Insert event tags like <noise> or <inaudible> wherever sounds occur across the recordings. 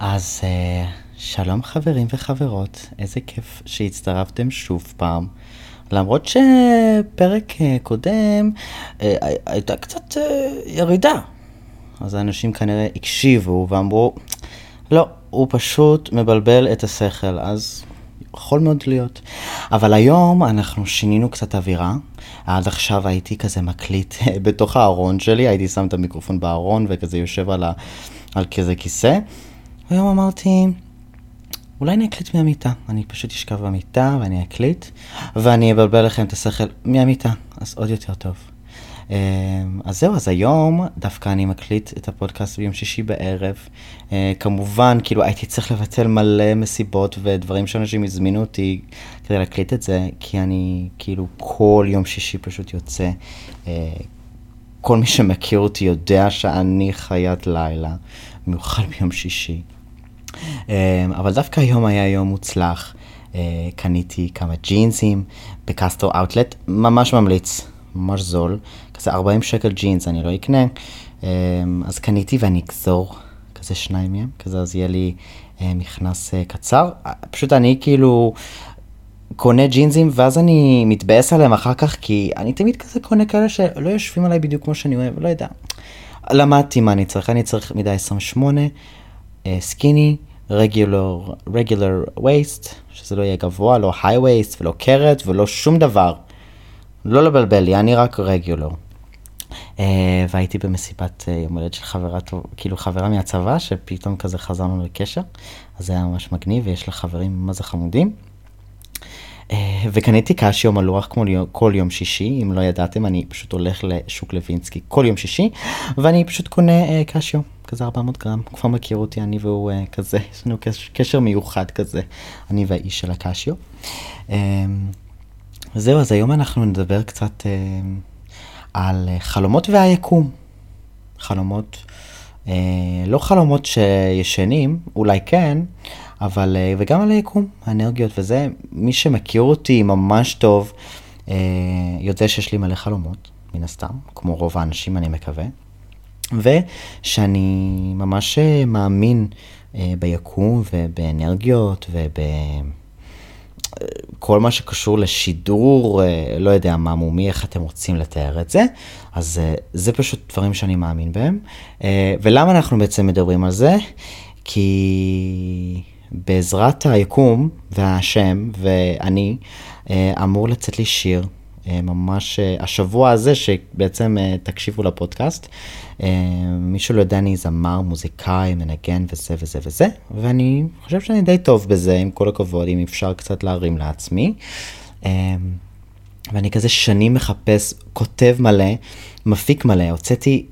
אז אה, שלום חברים וחברות, איזה כיף שהצטרפתם שוב פעם. למרות שפרק אה, קודם הי- הייתה קצת ירידה. אז האנשים כנראה הקשיבו ואמרו, לא, הוא פשוט מבלבל את השכל, אז יכול מאוד להיות. אבל היום אנחנו שינינו קצת אווירה. עד עכשיו הייתי כזה מקליט <laughs> בתוך הארון שלי, הייתי שם את המיקרופון בארון וכזה יושב על, ה, על כזה כיסא. והיום אמרתי, אולי אני אקליט מהמיטה. אני פשוט אשכב במיטה ואני אקליט, ואני אבלבל לכם את השכל מהמיטה, אז עוד יותר טוב. אמ, אז זהו, אז היום דווקא אני מקליט את הפודקאסט ביום שישי בערב. אה, כמובן, כאילו הייתי צריך לבטל מלא מסיבות ודברים שאנשים הזמינו אותי כדי להקליט את זה, כי אני כאילו כל יום שישי פשוט יוצא. אה, כל מי שמכיר אותי יודע שאני חיית לילה, במיוחד ביום שישי. אבל דווקא היום היה יום מוצלח. אה, קניתי כמה ג'ינסים בקסטרו אאוטלט, ממש ממליץ, ממש זול. כזה 40 שקל ג'ינס אני לא אקנה. אמ, אז קניתי ואני אגזור כזה שניים מהם, כזה אז יהיה לי אה, מכנס אה, קצר. אה, פשוט אני כאילו קונה ג'ינסים ואז אני מתבאס עליהם אחר כך כי אני תמיד כזה קונה כאלה שלא יושבים עליי בדיוק כמו שאני אוהב, לא יודע. למדתי מה אני צריך, אני צריך מידה 28, סקיני, רגיולר, רגיולר וייסט, שזה לא יהיה גבוה, לא היי וייסט ולא קרת ולא שום דבר. לא לבלבל לי, אני רק רגיולר. Uh, והייתי במסיבת uh, יום הולדת של חברה טוב, כאילו חברה מהצבא, שפתאום כזה חזרנו לקשר, אז זה היה ממש מגניב, ויש לה חברים מה זה חמודים. Uh, וקניתי קשיו מלוח כמו יום- כל יום שישי, אם לא ידעתם, אני פשוט הולך לשוק לוינסקי כל יום שישי, ואני פשוט קונה uh, קשיו, כזה 400 גרם, כבר מכיר אותי, אני והוא כזה, יש לנו קשר, מיוחד כזה, אני והאיש של הקשיו. זהו, אז היום אנחנו נדבר קצת על uh, חלומות והיקום. חלומות, uh, לא חלומות שישנים, אולי כן, אבל, uh, וגם על היקום, האנרגיות וזה. מי שמכיר אותי ממש טוב, uh, יודע שיש לי מלא חלומות, מן הסתם, כמו רוב האנשים אני מקווה. ושאני ממש אה, מאמין אה, ביקום ובאנרגיות וב... כל מה שקשור לשידור, אה, לא יודע מה מומי, איך אתם רוצים לתאר את זה, אז אה, זה פשוט דברים שאני מאמין בהם. אה, ולמה אנחנו בעצם מדברים על זה? כי בעזרת היקום והשם ואני, אמור לצאת לי שיר. אה, ממש אה, השבוע הזה שבעצם אה, תקשיבו לפודקאסט. מי שלא יודע אני זמר, מוזיקאי, מנגן וזה וזה וזה, ואני חושב שאני די טוב בזה, עם כל הכבוד, אם אפשר קצת להרים לעצמי. ואני כזה שנים מחפש, כותב מלא, מפיק מלא, הוצאתי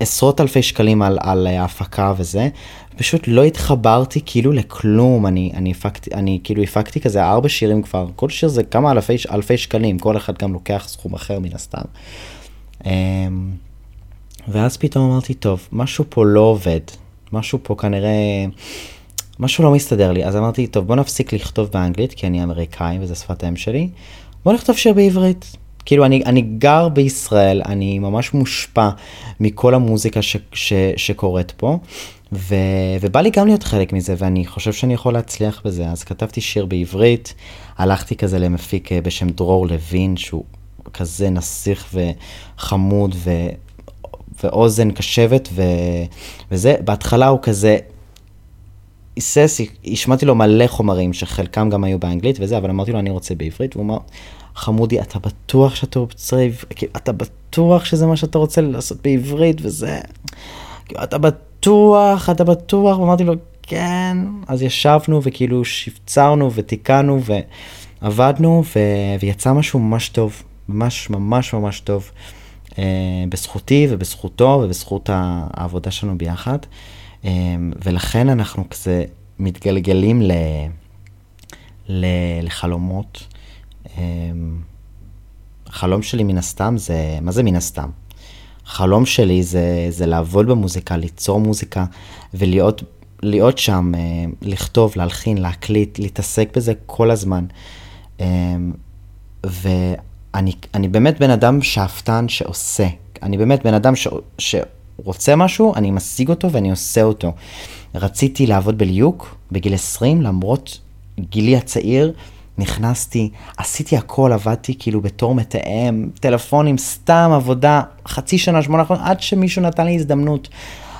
עשרות אלפי שקלים על, על ההפקה וזה, פשוט לא התחברתי כאילו לכלום, אני, אני, הפקתי, אני כאילו הפקתי כזה ארבע שירים כבר, כל שיר זה כמה אלפי, אלפי שקלים, כל אחד גם לוקח סכום אחר מן הסתם. אמ, ואז פתאום אמרתי, טוב, משהו פה לא עובד, משהו פה כנראה, משהו לא מסתדר לי, אז אמרתי, טוב, בוא נפסיק לכתוב באנגלית, כי אני אמריקאי וזה שפת האם שלי, בוא נכתוב שיר בעברית. כאילו, אני, אני גר בישראל, אני ממש מושפע מכל המוזיקה ש, ש, שקורית פה, ו, ובא לי גם להיות חלק מזה, ואני חושב שאני יכול להצליח בזה. אז כתבתי שיר בעברית, הלכתי כזה למפיק אה, בשם דרור לוין, שהוא כזה נסיך וחמוד ו... ואוזן קשבת ו... וזה, בהתחלה הוא כזה היסס, השמעתי לו מלא חומרים שחלקם גם היו באנגלית וזה, אבל אמרתי לו אני רוצה בעברית, והוא אמר, חמודי, אתה בטוח שאתה רוצה, כאילו, אתה בטוח שזה מה שאתה רוצה לעשות בעברית וזה, כאילו, אתה בטוח, אתה בטוח, ואמרתי לו, כן, אז ישבנו וכאילו שפצרנו ותיקנו ועבדנו ו... ויצא משהו ממש טוב, ממש ממש ממש טוב. אה, בזכותי ובזכותו ובזכות העבודה שלנו ביחד. אה, ולכן אנחנו כזה מתגלגלים ל... ל... לחלומות. החלום שלי מן הסתם זה, מה זה מן הסתם? החלום שלי זה, זה לעבוד במוזיקה, ליצור מוזיקה ולהיות להיות שם, לכתוב, להלחין, להקליט, להתעסק בזה כל הזמן. ואני אני באמת בן אדם שאפתן שעושה. אני באמת בן אדם ש, ש, רוצה משהו, אני משיג אותו ואני עושה אותו. רציתי לעבוד בליוק בגיל 20, למרות גילי הצעיר, נכנסתי, עשיתי הכל, עבדתי כאילו בתור מתאם, טלפונים, סתם עבודה, חצי שנה, שמונה חודשים, עד שמישהו נתן לי הזדמנות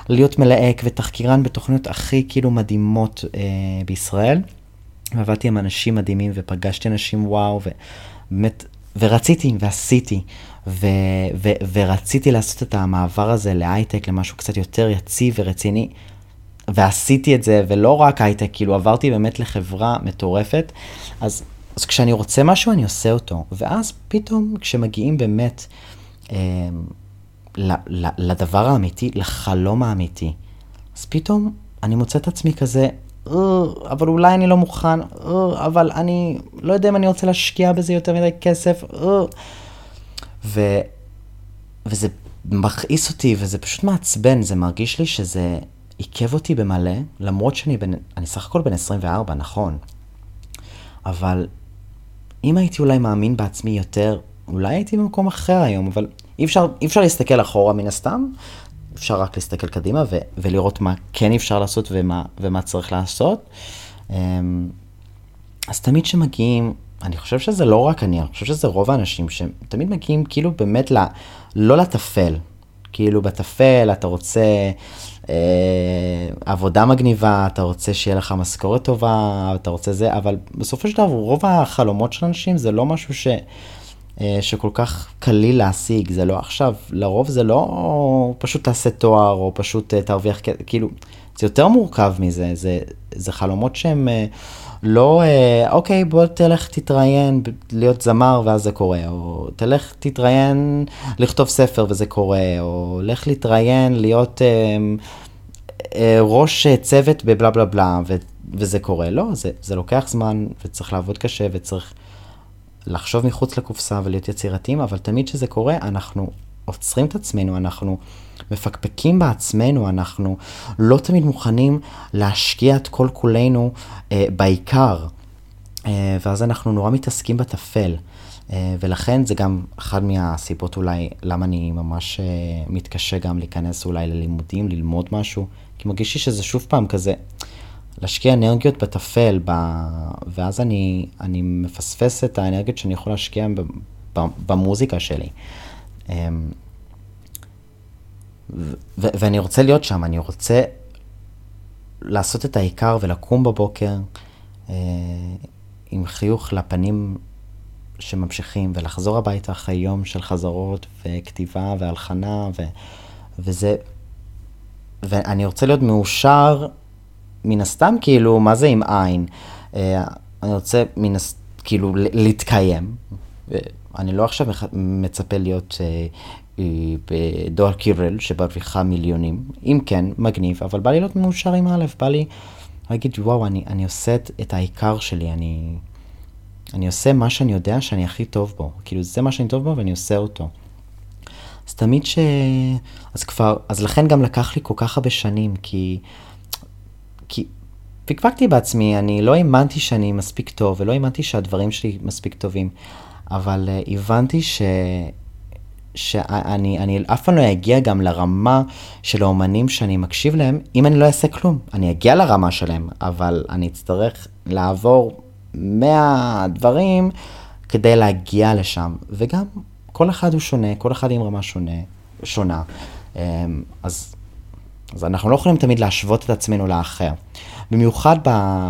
להיות מלהק ותחקירן בתוכניות הכי כאילו מדהימות אה, בישראל. עבדתי עם אנשים מדהימים ופגשתי אנשים וואו, ובאמת, ורציתי ועשיתי, ו, ו, ורציתי לעשות את המעבר הזה להייטק, למשהו קצת יותר יציב ורציני. ועשיתי את זה, ולא רק הייטק, כאילו עברתי באמת לחברה מטורפת, אז, אז כשאני רוצה משהו, אני עושה אותו. ואז פתאום, כשמגיעים באמת אה, ל, ל, לדבר האמיתי, לחלום האמיתי, אז פתאום אני מוצא את עצמי כזה, אבל אולי אני לא מוכן, אבל אני לא יודע אם אני רוצה להשקיע בזה יותר מדי כסף, ו, וזה מכעיס אותי וזה פשוט מעצבן, זה מרגיש לי שזה עיכב אותי במלא, למרות שאני בן, אני סך הכל בן 24, נכון. אבל אם הייתי אולי מאמין בעצמי יותר, אולי הייתי במקום אחר היום, אבל אי אפשר, אי אפשר להסתכל אחורה מן הסתם, אפשר רק להסתכל קדימה ו- ולראות מה כן אפשר לעשות ומה, ומה צריך לעשות. אמ, אז תמיד כשמגיעים, אני חושב שזה לא רק אני, אני חושב שזה רוב האנשים שתמיד מגיעים כאילו באמת ל... לא לטפל. כאילו בטפל אתה רוצה אה, עבודה מגניבה, אתה רוצה שיהיה לך משכורת טובה, אתה רוצה זה, אבל בסופו של דבר רוב החלומות של אנשים זה לא משהו ש... אה, שכל כך קליל להשיג, זה לא עכשיו, לרוב זה לא פשוט תעשה תואר או פשוט אה, תרוויח, כאילו, זה יותר מורכב מזה, זה, זה חלומות שהם אה, לא, אוקיי, בוא תלך תתראיין להיות זמר ואז זה קורה, או תלך תתראיין לכתוב ספר וזה קורה, או לך להתראיין להיות ראש צוות בבלה בלה בלה וזה קורה, לא, זה, זה לוקח זמן וצריך לעבוד קשה וצריך... לחשוב מחוץ לקופסה ולהיות יצירתיים, אבל תמיד כשזה קורה, אנחנו עוצרים את עצמנו, אנחנו מפקפקים בעצמנו, אנחנו לא תמיד מוכנים להשקיע את כל כולנו אה, בעיקר, אה, ואז אנחנו נורא מתעסקים בטפל. אה, ולכן זה גם אחד מהסיבות אולי למה אני ממש אה, מתקשה גם להיכנס אולי ללימודים, ללמוד משהו, כי מרגיש לי שזה שוב פעם כזה, להשקיע אנרגיות בטפל, ב... ואז אני, אני מפספס את האנרגיות שאני יכול להשקיע. במוזיקה שלי. אמ, ו... ואני רוצה להיות שם, אני רוצה לעשות את העיקר ולקום בבוקר אה, עם חיוך לפנים שממשיכים, ולחזור הביתה אחרי יום של חזרות וכתיבה והלחנה, ו... וזה... ואני רוצה להיות מאושר מן הסתם, כאילו, מה זה עם עין? אה, אני רוצה מן הסתם, כאילו, להתקיים. אני לא עכשיו מצפה להיות אה, אה, בדואר קירל שמרוויחה מיליונים. אם כן, מגניב, אבל בא לי להיות מאושר עם א', בא לי להגיד, וואו, אני, אני עושה את, את העיקר שלי, אני, אני עושה מה שאני יודע שאני הכי טוב בו. כאילו, זה מה שאני טוב בו ואני עושה אותו. אז תמיד ש... אז כבר, אז לכן גם לקח לי כל כך הרבה שנים, כי כי פקפקתי בעצמי, אני לא האמנתי שאני מספיק טוב, ולא האמנתי שהדברים שלי מספיק טובים, אבל uh, הבנתי ש... שאני אני אף פעם לא אגיע גם לרמה של האומנים שאני מקשיב להם, אם אני לא אעשה כלום. אני אגיע לרמה שלהם, אבל אני אצטרך לעבור 100 דברים כדי להגיע לשם. וגם כל אחד הוא שונה, כל אחד עם רמה שונה, שונה. אמ, אז אז אנחנו לא יכולים תמיד להשוות את עצמנו לאחר. במיוחד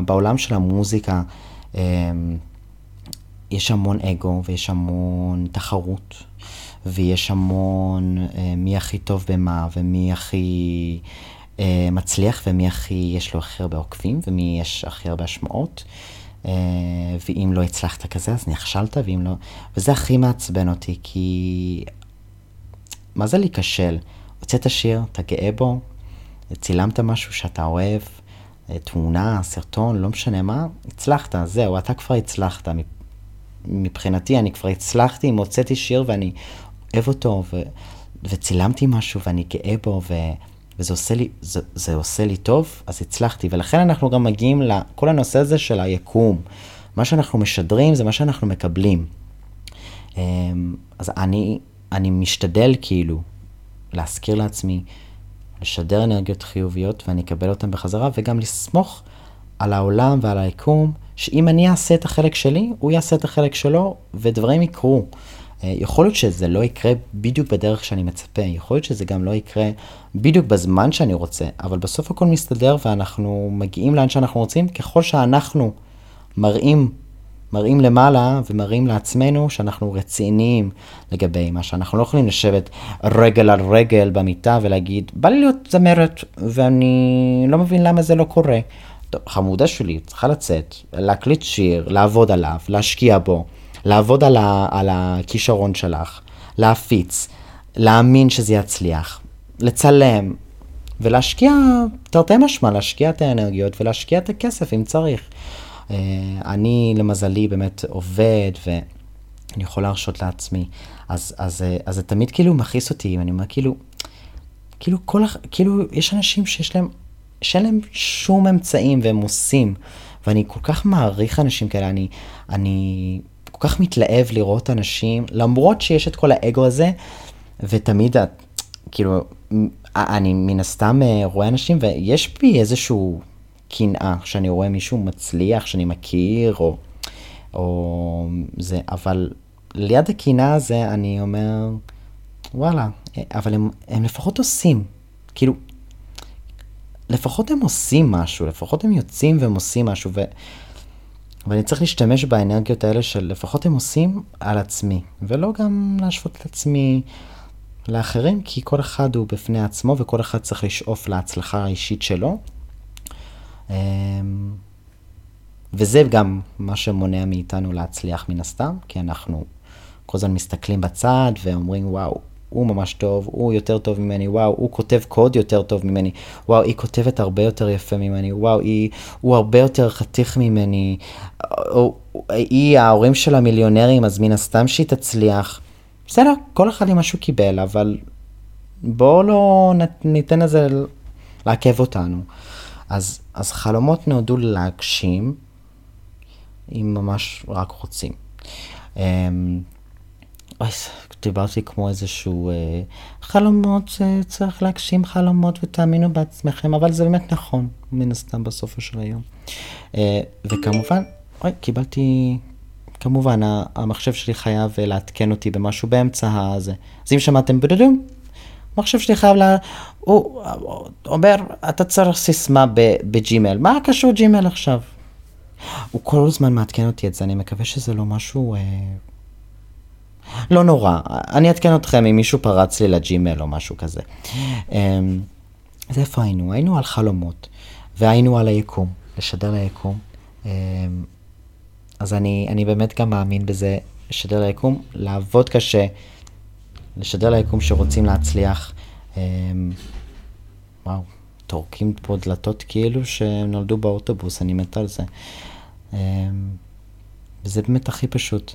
בעולם של המוזיקה, אמ, יש המון אגו ויש המון תחרות, ויש המון אה, מי הכי טוב במה ומי הכי אה, מצליח ומי הכי יש לו הכי הרבה עוקבים ומי יש הכי הרבה השמעות. אה, ואם לא הצלחת כזה אז נכשלת, ואם לא... וזה הכי מעצבן אותי, כי... מה זה להיכשל? הוצאת שיר, אתה גאה בו, צילמת משהו שאתה אוהב, אה, תמונה, סרטון, לא משנה מה, הצלחת, זהו, אתה כבר הצלחת. מבחינתי, אני כבר הצלחתי, אם הוצאתי שיר ואני אוהב אותו, ו... וצילמתי משהו ואני גאה בו, ו... וזה עושה לי, זה, זה עושה לי טוב, אז הצלחתי. ולכן אנחנו גם מגיעים לכל הנושא הזה של היקום. מה שאנחנו משדרים זה מה שאנחנו מקבלים. אמ, אז אני, אני משתדל כאילו להזכיר לעצמי לשדר אנרגיות חיוביות ואני אקבל אותן בחזרה, וגם לסמוך על העולם ועל היקום, שאם אני אעשה את החלק שלי, הוא יעשה את החלק שלו, ודברים יקרו. אה, יכול להיות שזה לא יקרה בדיוק בדרך שאני מצפה, יכול להיות שזה גם לא יקרה בדיוק בזמן שאני רוצה, אבל בסוף הכל מסתדר ואנחנו מגיעים לאן שאנחנו רוצים, ככל שאנחנו מראים, מראים למעלה ומראים לעצמנו שאנחנו רציניים לגבי מה שאנחנו לא יכולים לשבת רגל על רגל במיטה ולהגיד, בא לי להיות זמרת ואני לא מבין למה זה לא קורה. חמודה שלי צריכה לצאת, להקליט שיר, לעבוד עליו, להשקיע בו. לעבוד על, ה, על הכישרון שלך, להפיץ, להאמין שזה יצליח, לצלם, ולהשקיע, תרתי משמע, להשקיע את האנרגיות ולהשקיע את הכסף אם צריך. אה, אני, למזלי, באמת עובד ואני יכול להרשות לעצמי. אז, אז, אה, אז זה תמיד כאילו מכעיס אותי, ואני אומר, כאילו, כאילו, כל, כאילו, יש אנשים שיש להם, שאין להם שום אמצעים והם עושים. ואני כל כך מעריך אנשים כאלה, אני, אני כל כך מתלהב לראות אנשים, למרות שיש את כל האגו הזה, ותמיד, כאילו, אני מן הסתם אה, רואה אנשים, ויש בי איזשהו קנאה, כשאני רואה מישהו מצליח, שאני מכיר, או, או זה, אבל ליד הקנאה הזה אני אומר, וואלה, אבל הם, הם לפחות עושים, כאילו, לפחות הם עושים משהו, לפחות הם יוצאים והם עושים משהו, ו... ואני צריך להשתמש באנרגיות האלה של לפחות הם עושים על עצמי, ולא גם להשוות את עצמי לאחרים, כי כל אחד הוא בפני עצמו וכל אחד צריך לשאוף להצלחה האישית שלו. אמ, וזה גם מה שמונע מאיתנו להצליח מן הסתם, כי אנחנו כל הזמן מסתכלים בצד ואומרים, וואו, הוא ממש טוב, הוא יותר טוב ממני, וואו, הוא כותב קוד יותר טוב ממני, וואו, היא כותבת הרבה יותר יפה ממני, וואו, היא, הוא הרבה יותר חתיך ממני, או, היא, ההורים שלה מיליונרים, אז מן הסתם שהיא תצליח. בסדר, כל אחד עם מה שהוא קיבל, אבל בואו לא ניתן לזה לעכב אותנו. אז, אז חלומות נועדו להגשים, אם ממש רק רוצים. אוי, דיברתי כמו איזשהו אה, חלומות שצריך להגשים חלומות ותאמינו בעצמכם, אבל זה באמת נכון, מן הסתם בסופו של היום. אה, וכמובן, אוי, קיבלתי, כמובן, המחשב שלי חייב לעדכן אותי במשהו באמצע הזה. אז אם שמעתם בדודים, המחשב שלי חייב לה... הוא אומר, אתה צריך סיסמה בג'ימל. מה קשור ג'ימל עכשיו? הוא כל הזמן מעדכן אותי את זה, אני מקווה שזה לא משהו... אה, לא נורא, אני אעדכן אתכם אם מישהו פרץ לי לג'ימל או משהו כזה. אמ, אז איפה היינו? היינו על חלומות, והיינו על היקום, לשדר ליקום. אמ, אז אני, אני באמת גם מאמין בזה, לשדר ליקום, לעבוד קשה, לשדר ליקום שרוצים להצליח. אמ, וואו, טורקים פה דלתות כאילו שהם נולדו באוטובוס, אני מת על זה. וזה באמת הכי פשוט.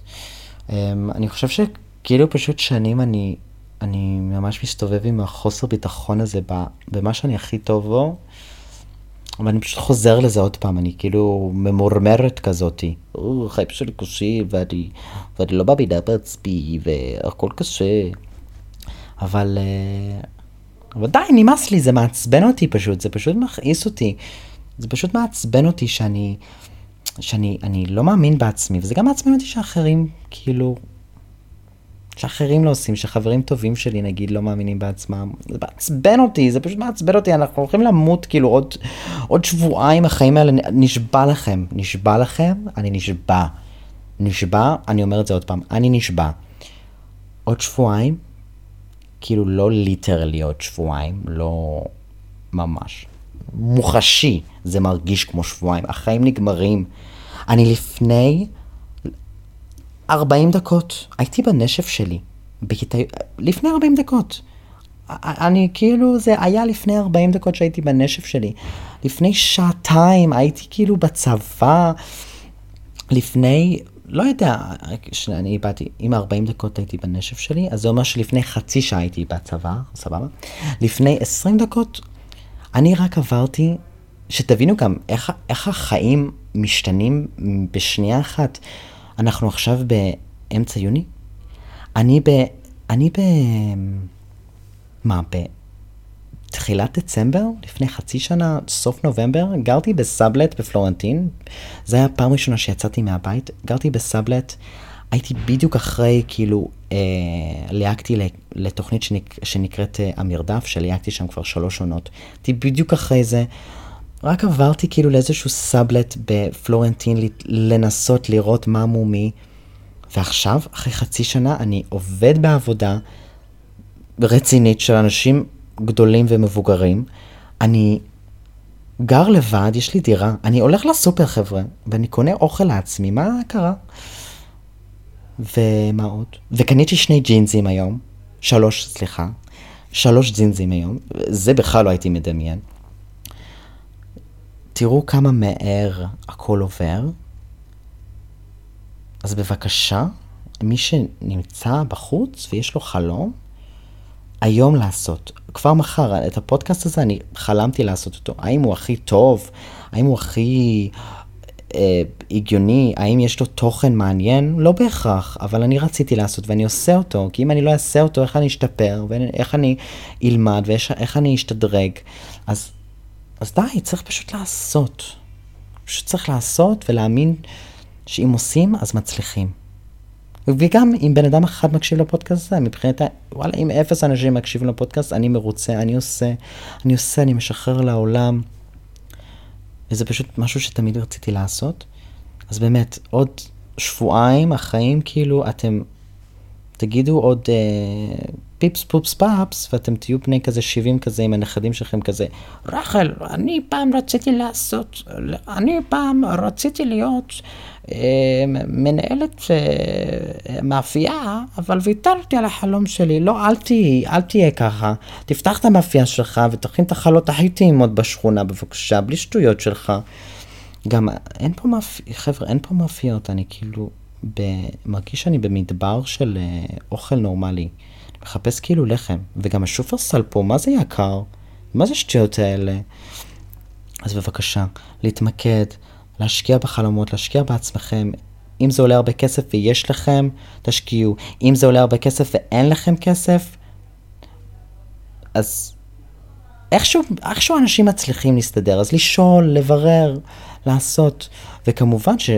Um, אני חושב שכאילו פשוט שנים אני, אני ממש מסתובב עם החוסר ביטחון הזה במה שאני הכי טוב בו, אבל אני פשוט חוזר לזה עוד פעם, אני כאילו ממורמרת כזאתי. חיים שלי קושי ואני, ואני לא מאמינה בעצמי והכל קשה. אבל, uh, אבל די, נמאס לי, זה מעצבן אותי פשוט, זה פשוט מכעיס אותי. זה פשוט מעצבן אותי שאני... שאני אני לא מאמין בעצמי, וזה גם אותי שאחרים, כאילו, שאחרים לא עושים, שחברים טובים שלי נגיד לא מאמינים בעצמם. זה מעצבן אותי, זה פשוט מעצבן אותי, אנחנו הולכים למות כאילו עוד, עוד שבועיים החיים האלה, נשבע לכם, נשבע לכם, אני נשבע. נשבע, אני אומר את זה עוד פעם, אני נשבע. עוד שבועיים, כאילו לא ליטרלי עוד שבועיים, לא ממש. מוחשי, זה מרגיש כמו שבועיים. החיים נגמרים. אני לפני 40 דקות הייתי בנשף שלי, בכיתה... לפני 40 דקות. אני כאילו, זה היה לפני 40 דקות שהייתי בנשף שלי. לפני שעתיים הייתי כאילו בצבא. לפני, לא יודע, אני באתי, אם 40 דקות הייתי בנשף שלי, אז זה אומר שלפני חצי שעה הייתי בצבא, סבבה? לפני 20 דקות אני רק עברתי, שתבינו גם איך, איך החיים משתנים בשנייה אחת. אנחנו עכשיו באמצע יוני? אני ב... אני ב... מה, תחילת דצמבר, לפני חצי שנה, סוף נובמבר, גרתי בסאבלט בפלורנטין. זה היה הפעם ראשונה שיצאתי מהבית, גרתי בסאבלט. הייתי בדיוק אחרי, כאילו, ליהקתי לתוכנית שנק, שנקראת אה, המרדף, שליהקתי שם כבר שלוש עונות. הייתי בדיוק אחרי זה. רק עברתי כאילו לאיזשהו סאבלט בפלורנטין לנסות לראות מה מומי. ועכשיו, אחרי חצי שנה, אני עובד בעבודה רצינית של אנשים גדולים ומבוגרים. אני גר לבד, יש לי דירה, אני הולך לסופר חבר'ה, ואני קונה אוכל לעצמי, מה קרה? ומה עוד? וקניתי שני ג'ינזים היום, שלוש, סליחה, שלוש ג'ינזים היום, זה בכלל לא הייתי מדמיין. תראו כמה מהר הכל עובר. אז בבקשה, מי שנמצא בחוץ ויש לו חלום, היום לעשות. כבר מחר, את הפודקאסט הזה אני חלמתי לעשות אותו. האם הוא הכי טוב? האם הוא הכי אה, הגיוני? האם יש לו תוכן מעניין? לא בהכרח, אבל אני רציתי לעשות ואני עושה אותו. כי אם אני לא אעשה אותו, איך אני אשתפר? ואיך אני אלמד? ואיך אני אשתדרג? אז, אז די, צריך פשוט לעשות. פשוט צריך לעשות ולהאמין שאם עושים, אז מצליחים. וגם אם בן אדם אחד מקשיב לפודקאסט הזה, מבחינת, וואלה, אם אפס אנשים מקשיבים לפודקאסט, אני מרוצה, אני עושה, אני עושה, אני משחרר לעולם. וזה פשוט משהו שתמיד רציתי לעשות. אז באמת, עוד שבועיים, החיים כאילו, אתם תגידו עוד אה, פיפס פופס פאפס, ואתם תהיו בני כזה 70 כזה עם הנכדים שלכם כזה, רחל, אני פעם רציתי לעשות, אני פעם רציתי להיות אה, מנהלת אה, מאפייה, אבל ויתרתי על החלום שלי. לא, אל תהיי, אל תהיה ככה. תפתח את המאפייה שלך ותכין את החלות הכי טעימות בשכונה, בבקשה, בלי שטויות שלך. גם אין פה מאפיות, חבר'ה, אין פה מאפיות, אני כאילו ב... מרגיש שאני במדבר של אה, אוכל נורמלי. אני מחפש כאילו לחם, וגם השופרסל פה, מה זה יקר? מה זה שטויות האלה? אז בבקשה, להתמקד, להשקיע בחלומות, להשקיע בעצמכם. אם זה עולה הרבה כסף ויש לכם, תשקיעו. אם זה עולה הרבה כסף ואין לכם כסף, אז איכשהו, איכשהו אנשים מצליחים להסתדר. אז לשאול, לברר, לעשות. וכמובן ש,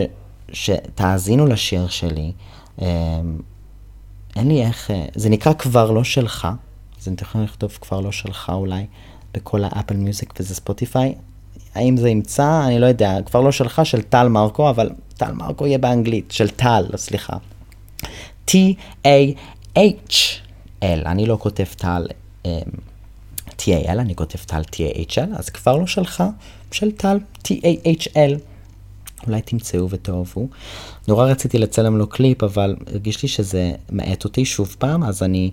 שתאזינו לשיר שלי. אמ, אין לי איך, אה, זה נקרא כבר לא שלך, אז אתם יכולים לכתוב כבר לא שלך אולי בכל האפל מיוזיק וזה ספוטיפיי. האם זה ימצא, אני לא יודע, כבר לא שלך, של טל מרקו, אבל טל מרקו יהיה באנגלית, של טל, סליחה. T-A-H-L, אני לא כותב טל אמ, T-A-L, אני כותב טל T-A-H-L, אז כבר לא שלך, של טל T-A-H-L. אולי תמצאו ותאהבו. נורא רציתי לצלם לו קליפ, אבל הרגיש לי שזה מאט אותי שוב פעם, אז אני...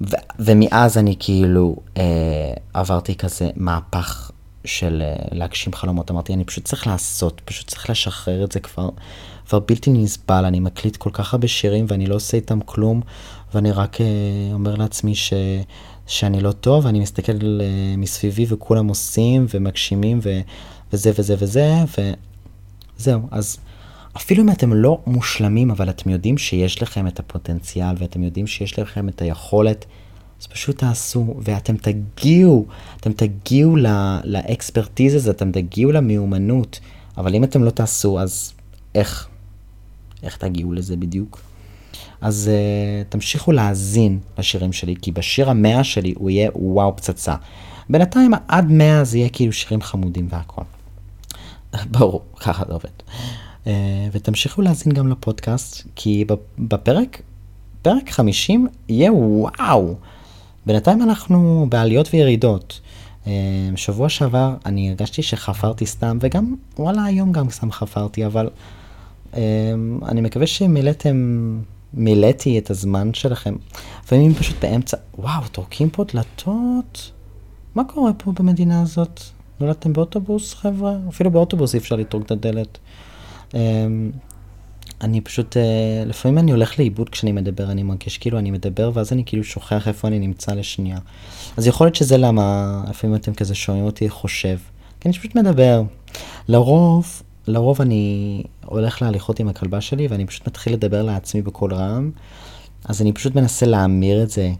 ו- ומאז אני כאילו אה, עברתי כזה מהפך של אה, להגשים חלומות. אמרתי, אני פשוט צריך לעשות, פשוט צריך לשחרר את זה כבר, כבר בלתי נסבל. אני מקליט כל כך הרבה שירים ואני לא עושה איתם כלום, ואני רק אה, אומר לעצמי ש... שאני לא טוב, אני מסתכל אה, מסביבי וכולם עושים ומגשימים ו... וזה וזה וזה, וזהו. אז אפילו אם אתם לא מושלמים, אבל אתם יודעים שיש לכם את הפוטנציאל ואתם יודעים שיש לכם את היכולת, אז פשוט תעשו, ואתם תגיעו, אתם תגיעו לאקספרטיז הזה, אתם תגיעו למיומנות, אבל אם אתם לא תעשו, אז איך? איך תגיעו לזה בדיוק? אז uh, תמשיכו להאזין לשירים שלי, כי בשיר המאה שלי הוא יהיה וואו פצצה. בינתיים עד מאה זה יהיה כאילו שירים חמודים והכל. <laughs> ברור, ככה זה עובד. Uh, ותמשיכו להאזין גם לפודקאסט, כי בפרק, פרק 50 יהיה וואו. בינתיים אנחנו בעליות וירידות. אה, שבוע שעבר אני הרגשתי שחפרתי סתם, וגם וואלה היום גם סתם חפרתי, אבל אה, אני מקווה שמילאתם, מילאתי את הזמן שלכם. לפעמים פשוט באמצע, וואו, טורקים פה דלתות? מה קורה פה במדינה הזאת? נולדתם באוטובוס, חבר'ה? אפילו באוטובוס אי אפשר לטרוק את הדלת. אה, אני פשוט, אה, לפעמים אני הולך לאיבוד כשאני מדבר, אני מרגיש כאילו אני מדבר, ואז אני כאילו שוכח איפה אני נמצא לשנייה. אז יכול להיות שזה למה, לפעמים אתם כזה שומעים אותי חושב. כי אני פשוט מדבר. לרוב, לרוב אני הולך להליכות עם הכלבה שלי, ואני פשוט מתחיל לדבר לעצמי בקול רם. אז אני פשוט מנסה להמיר את זה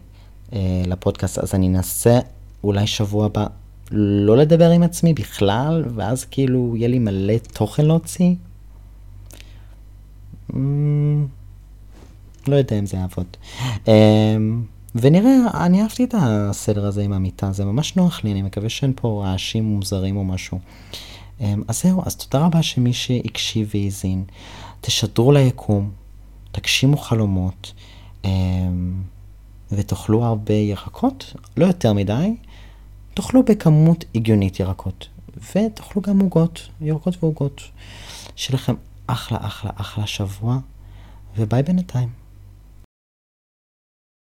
אה, לפודקאסט, אז אני אנסה אולי שבוע הבא לא לדבר עם עצמי בכלל, ואז כאילו יהיה לי מלא תוכן להוציא? Mm, לא יודע אם זה יעבוד. אמ, ונראה, אני אהבתי את הסדר הזה עם המיטה, זה ממש נוח לי, אני מקווה שאין פה רעשים מוזרים או משהו. אמ, אז זהו, אז תודה רבה שמי שהקשיב והאזין. תשדרו ליקום, תגשימו חלומות, אמ, ותאכלו הרבה ירקות, לא יותר מדי, תאכלו בכמות הגיונית ירקות, ותאכלו גם עוגות, ירקות ועוגות. שיהיה לכם אחלה אחלה אחלה שבוע, וביי בינתיים.